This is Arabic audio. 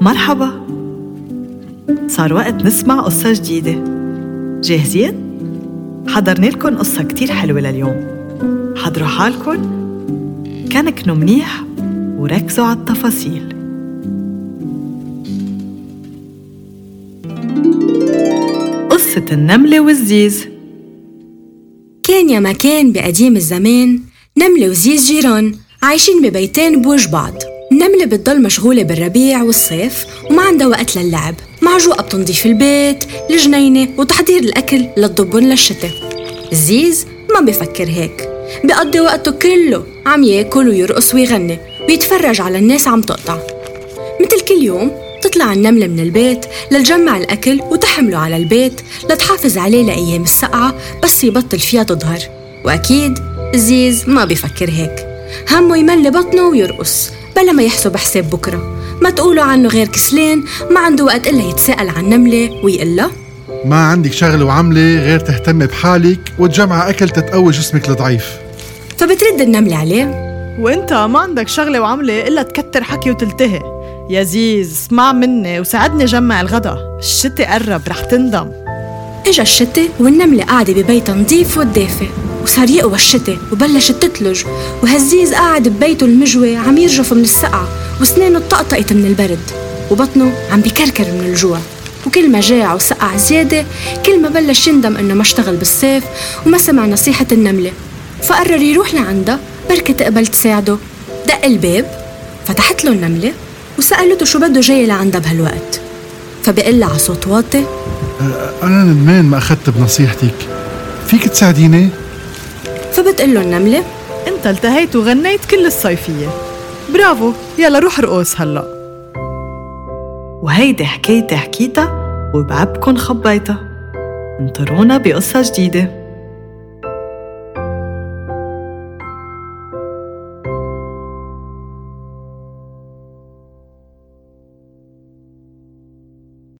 مرحبا. صار وقت نسمع قصة جديدة. جاهزين؟ حضرنا لكم قصة كتير حلوة لليوم. حضروا حالكم. كنكنوا منيح وركزوا على التفاصيل. قصة النملة والزيز. كان يا مكان بقديم الزمان نملة وزيز جيران عايشين ببيتين بوج بعض النملة بتضل مشغولة بالربيع والصيف وما عندها وقت للعب. معجوقة بتنظيف البيت الجنينة وتحضير الأكل للضبن للشتاء. الزيز ما بيفكر هيك. بيقضي وقته كله عم ياكل ويرقص ويغني ويتفرج على الناس عم تقطع. مثل كل يوم تطلع النملة من البيت لتجمع الأكل وتحمله على البيت لتحافظ عليه لأيام السقعة بس يبطل فيها تظهر. وأكيد زيز ما بيفكر هيك. همه يملي بطنه ويرقص. بلا ما يحسب حساب بكرة. ما تقولوا عنه غير كسلان ما عنده وقت إلا يتساءل عن النملة ويقلها. ما عندك شغل وعملة غير تهتمي بحالك وتجمع أكل تتقوي جسمك الضعيف فبترد النملة عليه. وانت ما عندك شغلة وعملة إلا تكتر حكي وتلتهي. يا زيز اسمع مني وساعدني جمع الغدا. الشتي قرب رح تندم. إجا الشتاء والنملة قاعدة ببيتها نظيف ودافئ وصار يقوى الشتاء وبلشت تتلج وهزيز قاعد ببيته المجوي عم يرجف من السقعة وسنانه طقطقت من البرد وبطنه عم بكركر من الجوع. وكل ما جاع وسقع زيادة كل ما بلش يندم إنه ما اشتغل بالصيف وما سمع نصيحة النملة. فقرر يروح لعندها بركة تقبل تساعده. دق الباب فتحت له النملة وسألته شو بده جاي لعندها بهالوقت. فبقلها على صوت واطي. أنا ندمان ما أخذت بنصيحتك؟ فيك تساعديني؟ فبتقول له النملة. انت التهيت وغنيت كل الصيفية. برافو يلا روح ارقص هلا. وهيدي حكايتي حكيتها وبعبكن خبيتها. انطرونا بقصة جديدة.